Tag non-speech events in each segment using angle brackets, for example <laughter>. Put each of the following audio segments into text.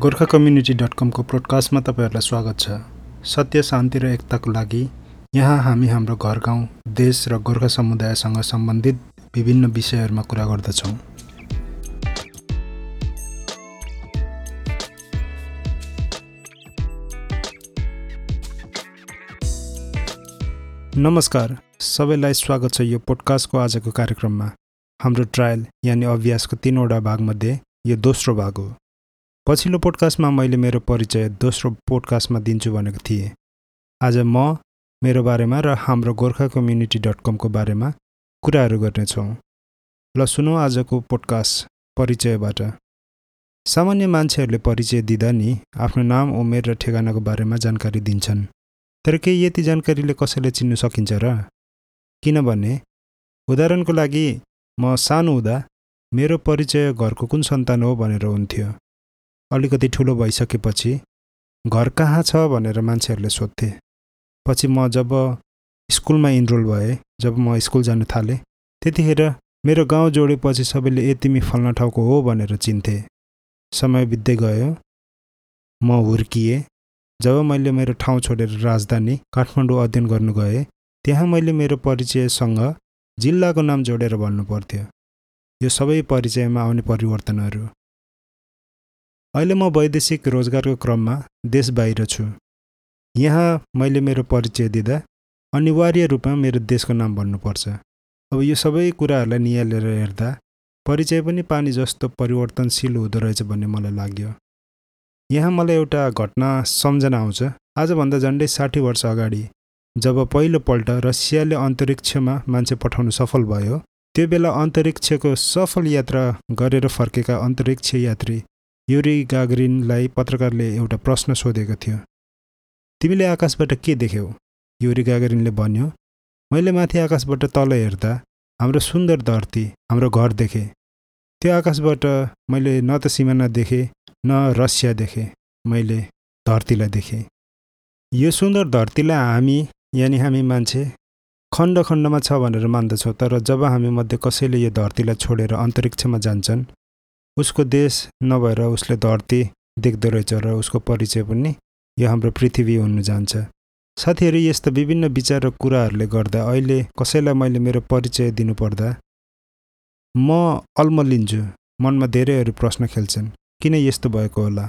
Gorkha community dot कमको प्रोडकास्टमा तपाईँहरूलाई स्वागत छ। सत्य शान्ति र एकताको लागि यहाँ हामी हाम्रो घर गाउँ देश र गोर्खा समुदायसँग सम्बन्धित विभिन्न विषयहरूमा कुरा गर्दछौँ। नमस्कार सबैलाई स्वागत छ यो पोडकास्टको आजको कार्यक्रममा। हाम्रो ट्रायल यानि अभ्यासको तिनवटा भागमध्ये यो दोस्रो भाग हो। पछिल्लो पोडकास्टमा मैले मेरो परिचय दोस्रो पोडकास्टमा दिन्छु भनेको थिएँ। आज म मेरो बारेमा र हाम्रो गोर्खा कम्युनिटी डट कमको बारेमा कुराहरू गर्नेछौँ। ल सुनौ आजको पोडकास्ट परिचयबाट। सामान्य मान्छेहरूले परिचय दिँदा नि आफ्नो नाम उमेर र ठेगानाको बारेमा जानकारी दिन्छन्। तर के यति जानकारीले कसैले चिन्नु सकिन्छ र? किनभने उदाहरणको लागि म सानो हुँदा मेरो परिचय घरको कुन सन्तान हो भनेर हुन्थ्यो। अलिकति ठुलो भइसकेपछि घर कहाँ छ? भनेर मान्छेहरूले सोध्थे। पछि म जब स्कुलमा इनरोल भएँ जब म स्कुल जानु थालेँ त्यतिखेर मेरो गाउँ जोडेपछि सबैले ए तिमी फल्न ठाउँको हो भनेर चिन्थे। समय बित्दै गयो। म हुर्किएँ। जब मैले मेरो ठाउँ छोडेर राजधानी काठमाडौँ अध्ययन गर्नु गएँ त्यहाँ मैले मेरो परिचयसँग जिल्लाको नाम जोडेर भन्नु पर्थ्यो यो सबै परिचयमा आउने परिवर्तनहरू। अहिले म वैदेशिक रोजगारको क्रममा देश बाहिर छु। यहाँ मैले मेरो परिचय दिँदा अनिवार्य रूपमा मेरो देशको नाम भन्नुपर्छ। अब यो सबै कुराहरूलाई निहालेर हेर्दा परिचय पनि पानी जस्तो परिवर्तनशील हुँदो रहेछ भन्ने मलाई लाग्यो। यहाँ मलाई एउटा घटना सम्झना आउँछ। आजभन्दा झन्डै साठी वर्ष अगाडि जब पहिलोपल्ट रसियाले अन्तरिक्षमा मान्छे पठाउनु सफल भयो त्यो बेला अन्तरिक्षको सफल यात्रा गरेर फर्केका अन्तरिक्ष यात्री युरी गागरिनलाई पत्रकारले एउटा प्रश्न सोधेको थियो। तिमीले आकाशबाट के देख्यौ? युरी गागरिनले भन्यो मैले माथि आकाशबाट तल हेर्दा हाम्रो सुन्दर धरती हाम्रो घर देखेँ। त्यो आकाशबाट मैले न त सिमाना देखेँ न रसिया देखेँ मैले धरतीलाई देखेँ। यो सुन्दर धरतीलाई हामी यानि हामी मान्छे खण्ड खण्डमा छ भनेर मान्दछौँ तर जब हामी मध्ये कसैले यो धरतीलाई छोडेर अन्तरिक्षमा जान्छन् उसको देश नभएर उसले धरती देख्दो रहेछ र उसको परिचय पनि यो हाम्रो पृथ्वी हुनु जान्छ। साथीहरू यस्ता विभिन्न विचार र कुराहरूले गर्दा अहिले कसैलाई मैले मेरो परिचय दिनुपर्दा? म अल्मलिन्छु मनमा धेरैहरू प्रश्न खेल्छन् किन यस्तो भएको होला?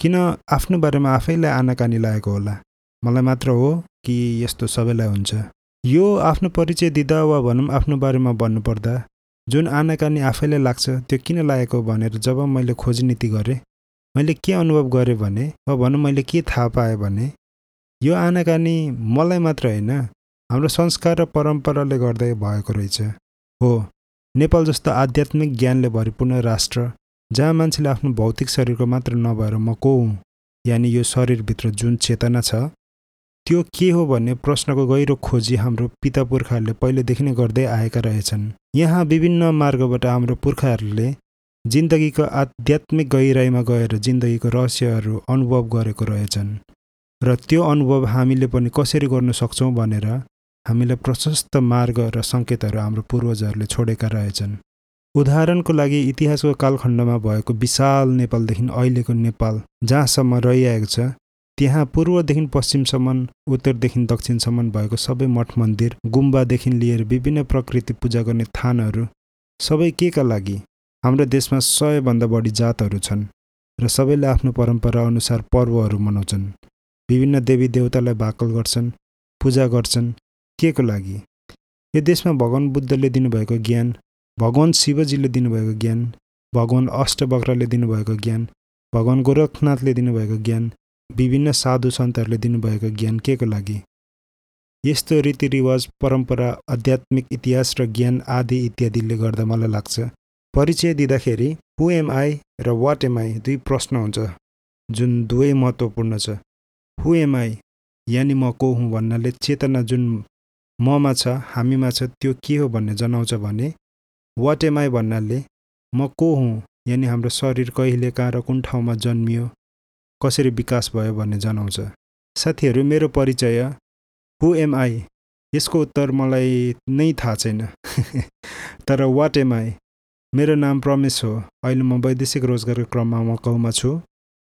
किन आफ्नो बारेमा आफैलाई आनाकानी लागेको होला? मलाई मात्र हो कि यस्तो सबैलाई हुन्छ। यो आफ्नो परिचय दिँदा वा भनौँ आफ्नो बारेमा भन्नुपर्दा जुन आनाकानी आफैलाई लाग्छ त्यो किन लागेको भनेर जब मैले खोजनीति गरेँ मैले के अनुभव गरेँ भने वा भनौँ मैले के थाहा पाएँ भने यो आनाकानी मलाई मात्र होइन हाम्रो संस्कार र परम्पराले गर्दै भएको रहेछ। हो नेपाल जस्तो आध्यात्मिक ज्ञानले भरिपूर्ण राष्ट्र जहाँ मान्छेले आफ्नो भौतिक शरीरको मात्र नभएर म को हुँ? यानि यो शरीरभित्र जुन चेतना छ त्यो के हो भन्ने प्रश्नको गहिरो खोजी हाम्रो पिता पुर्खाहरूले पहिलेदेखि नै गर्दै आएका रहेछन्। यहाँ विभिन्न मार्गबाट हाम्रो पुर्खाहरूले जिन्दगीको आध्यात्मिक गहिराइमा गएर जिन्दगीको रहस्यहरू अनुभव गरेको रहेछन् र त्यो अनुभव हामीले पनि कसरी गर्न सक्छौँ भनेर हामीलाई प्रशस्त मार्ग र सङ्केतहरू हाम्रो पूर्वजहरूले छोडेका रहेछन्। उदाहरणको लागि इतिहासको कालखण्डमा भएको विशाल नेपालदेखि अहिलेको नेपाल जहाँसम्म रहिआएको छ त्यहाँ पूर्वदेखि पश्चिमसम्म उत्तरदेखि दक्षिणसम्म भएको सबै मठ मन्दिर गुम्बादेखि लिएर विभिन्न प्रकृति पूजा गर्ने थानहरू सबै के का लागि हाम्रो देशमा सयभन्दा बढी जातहरू छन् र सबैले आफ्नो परम्परा अनुसार पर्वहरू मनाउँछन्। विभिन्न देवी देवतालाई भाकल गर्छन् पूजा गर्छन् के को लागि? यो देशमा भगवान् बुद्धले दिनुभएको ज्ञान भगवान् शिवजीले दिनुभएको ज्ञान भगवान् अष्टवक्रले दिनुभएको ज्ञान भगवान् गोरखनाथले दिनुभएको ज्ञान विभिन्न साधु सन्तहरूले दिनुभएको ज्ञान के को लागि। यस्तो रीतिरिवाज परम्परा आध्यात्मिक इतिहास र ज्ञान आदि इत्यादिले गर्दा मलाई लाग्छ परिचय दिँदाखेरि हु एम आई र वाट एम आई दुई प्रश्न हुन्छ जुन दुवै महत्त्वपूर्ण छ। हु एम आई यानि म को हुँ भन्नाले चेतना जुन ममा छ हामीमा छ त्यो के हो भन्ने जनाउँछ भने वाट एम आई भन्नाले म को हुँ यानि हाम्रो शरीर कहिले कहाँ र कुन ठाउँमा जन्मियो कसरी विकास भयो भन्ने जनाउँछ। साथीहरू मेरो परिचय हु एम आई यसको उत्तर मलाई नै थाहा छैन। <laughs> तर वाट एम आई मेरो नाम प्रमेश हो। अहिले म वैदेशिक रोजगारको क्रममा मकाउमा छु।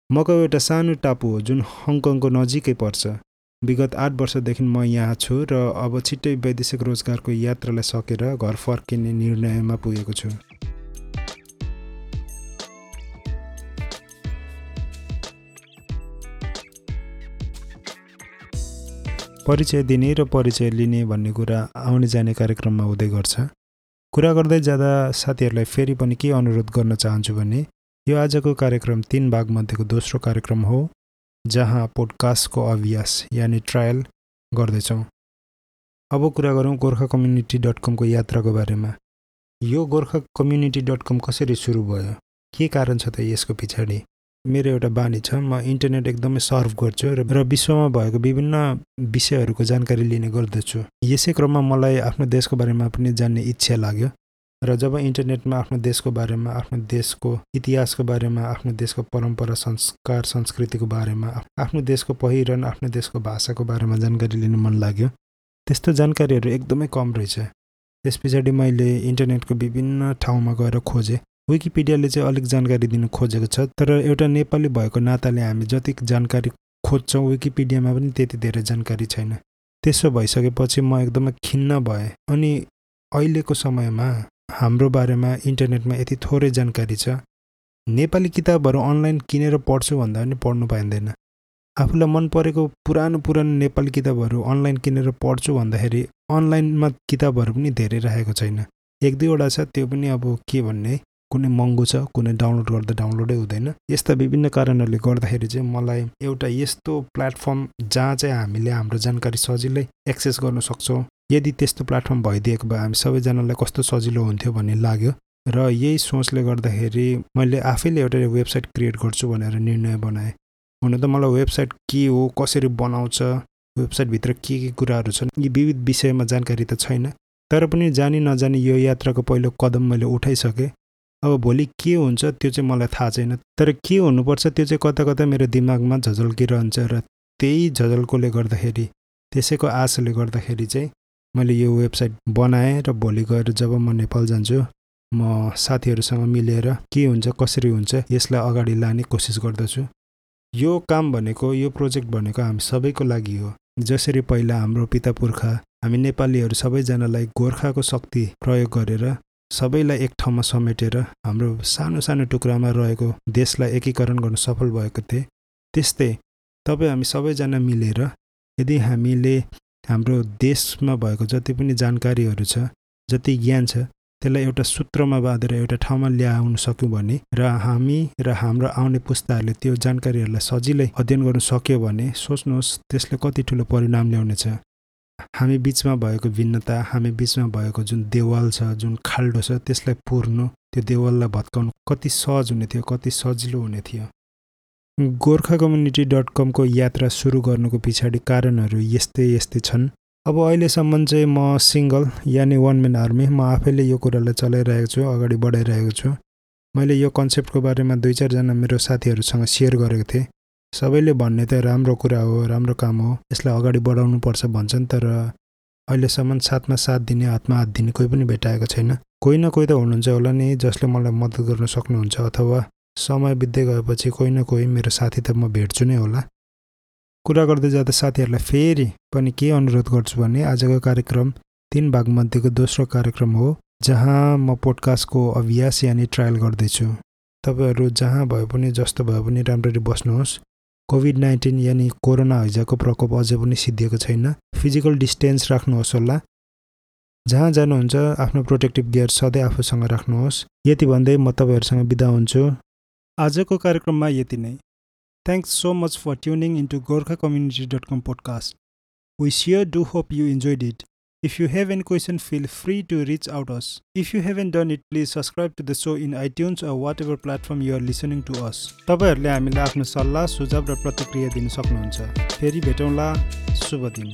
मकाउ एउटा सानो टापु हो जुन हङकङको नजिकै पर्छ। विगत आठ वर्षदेखि म यहाँ छु र अब छिट्टै वैदेशिक रोजगारको यात्रालाई सकेर घर फर्किने निर्णयमा पुगेको छु। परिचय दिने र परिचय लिने भन्ने कुरा आउने जाने कार्यक्रममा हुँदै गर्छ। कुरा गर्दै जाँदा साथीहरूलाई फेरि पनि के अनुरोध गर्न चाहन्छु भने यो आजको कार्यक्रम तिन भागमध्येको दोस्रो कार्यक्रम हो जहाँ पोडकास्टको अभ्यास यानि ट्रायल गर्दैछौँ। अब कुरा गरौँ गोर्खा कम्युनिटी डट कमको यात्राको बारेमा। यो गोर्खा कम्युनिटी डट कम कसरी सुरु भयो? के कारण छ त यसको पछाडि? मेरो एउटा बानी छ। म इन्टरनेट एकदमै सर्भ गर्छु र विश्वमा भएको विभिन्न विषयहरूको जानकारी लिने गर्दछु। यसै क्रममा मलाई आफ्नो देशको बारेमा पनि जान्ने इच्छा लाग्यो र जब इन्टरनेटमा आफ्नो देशको बारेमा आफ्नो देशको इतिहासको बारेमा आफ्नो देशको परम्परा संस्कार संस्कृतिको बारेमा आफ्नो देशको पहिरन आफ्नो देशको भाषाको बारेमा जानकारी लिनु मन लाग्यो। त्यस्तो जानकारीहरू एकदमै कम रहेछ। त्यस पछाडि मैले इन्टरनेटको विभिन्न ठाउँमा गएर खोजेँ। विकिपिडियाले चाहिँ अलिक जानकारी दिनु खोजेको छ तर एउटा नेपाली भएको नाताले हामी जति जानकारी खोज्छौँ विकिपिडियामा पनि त्यति धेरै जानकारी छैन। त्यसो भइसकेपछि म एकदमै खिन्न भएँ अनि अहिलेको समयमा हाम्रो बारेमा इन्टरनेटमा यति थोरै जानकारी छ। नेपाली किताबहरू अनलाइन किनेर पढ्छु भन्दा पनि पढ्नु पाइँदैन। आफूलाई मन परेको पुरानो पुरानो नेपाली किताबहरू अनलाइन किनेर पढ्छु भन्दाखेरि अनलाइनमा किताबहरू पनि धेरै राखेको छैन। एक दुईवटा छ त्यो पनि अब के भन्ने? कुनै महँगो छ कुनै डाउनलोड गर्दा डाउनलोडै हुँदैन। यस्ता विभिन्न कारणहरूले गर्दाखेरि चाहिँ मलाई एउटा यस्तो प्लेटफर्म जहाँ चाहिँ हामीले हाम्रो जानकारी सजिलै एक्सेस गर्न सक्छौँ यदि त्यस्तो प्लेटफर्म भइदिएको भए हामी सबैजनालाई कस्तो सजिलो हुन्थ्यो भन्ने लाग्यो। र यही सोचले गर्दाखेरि मैले आफैले एउटा वेबसाइट क्रिएट गर्छु भनेर निर्णय बनाएँ। हुन त मलाई वेबसाइट के हो कसरी बनाउँछ वेबसाइटभित्र के के कुराहरू छन् यी विविध विषयमा जानकारी त छैन। तर पनि जानी नजानी यो यात्राको पहिलो कदम मैले उठाइसकेँ। अब भोलि के हुन्छ त्यो चाहिँ मलाई थाहा छैन। तर के हुनुपर्छ त्यो चाहिँ कता कता मेरो दिमागमा झझल्किरहन्छ र त्यही झझल्कोले गर्दाखेरि त्यसैको आशले गर्दाखेरि चाहिँ मैले यो वेबसाइट बनाएँ र भोलि गएर जब म नेपाल जान्छु म साथीहरूसँग मिलेर के हुन्छ कसरी हुन्छ यसलाई अगाडि लाने कोसिस गर्दछु। यो काम भनेको यो प्रोजेक्ट भनेको हामी सबैको लागि हो। जसरी पहिला हाम्रो पिता पुर्खा हामी नेपालीहरू सबैजनालाई गोर्खाको शक्ति प्रयोग गरेर सबैलाई एक ठाउँमा समेटेर हाम्रो सानो सानो टुक्रामा रहेको देशलाई एकीकरण गर्न सफल भएको थिए। त्यस्तै तपाईँ हामी सबैजना मिलेर यदि हामीले हाम्रो देशमा भएको जति पनि जानकारीहरू छ जति ज्ञान छ त्यसलाई एउटा सूत्रमा बाँधेर एउटा ठाउँमा ल्याउन सक्यौँ भने र हामी र हाम्रो आउने पुस्ताहरूले त्यो जानकारीहरूलाई सजिलै अध्ययन गर्न सक्यो भने सोच्नुहोस् त्यसले कति ठुलो परिणाम ल्याउनेछ। हामी बिचमा भएको भिन्नता हामी बिचमा भएको जुन देवाल छ जुन खाल्डो छ त्यसलाई पुर्नु त्यो देवाललाई भत्काउनु कति सहज हुने थियो कति सजिलो हुने थियो। गोर्खा कम्युनिटी डट कमको यात्रा सुरु गर्नुको पछाडि कारणहरू यस्तै यस्तै छन्। अब अहिलेसम्म चाहिँ म सिङ्गल यानि वान मेन आर्मी म आफैले यो कुरालाई चलाइरहेको छु अगाडि बढाइरहेको छु। मैले यो कन्सेप्टको बारेमा दुई चारजना मेरो साथीहरूसँग सेयर गरेको थिएँ। सबैले भन्ने त राम्रो कुरा हो राम्रो काम हो। यसलाई अगाडि बढाउनु पर्छ भन्छन् तर अहिलेसम्म साथमा साथ दिने हातमा हात दिने कोही पनि भेटाएको छैन। कोही न कोही त हुनुहुन्छ होला नि जसले मलाई मद्दत गर्न सक्नुहुन्छ अथवा समय बित्दै गएपछि कोही न कोही मेरो साथी त म भेट्छु नै होला। कुरा गर्दै जाँदा साथीहरूलाई फेरि पनि के अनुरोध गर्छु भने आजको कार्यक्रम तिन भागमध्येको दोस्रो कार्यक्रम हो जहाँ म पोडकास्टको अभ्यास यानि ट्रायल गर्दैछु। तपाईँहरू जहाँ भए पनि जस्तो भए पनि राम्ररी बस्नुहोस्। कोभिड नाइन्टिन यानि कोरोना हैजाको प्रकोप अझै पनि सिद्धिएको छैन। फिजिकल डिस्टेन्स राख्नुहोस् होला। जहाँ जानुहुन्छ आफ्नो प्रोटेक्टिभ गियर सधैँ आफूसँग राख्नुहोस्। यति भन्दै म तपाईँहरूसँग बिदा हुन्छु। आजको कार्यक्रममा यति नै। Thanks so much for tuning into Gorkha community dot com podcast we sure do hope you enjoyed it If you have any question, feel free to reach out us. If you haven't done it, please subscribe to the show in iTunes or whatever platform you are listening to us. तपाईँहरूले हामीलाई आफ्नो सल्लाह सुझाव र प्रतिक्रिया दिन सक्नुहुन्छ फेरि भेटौँला शुभ दिन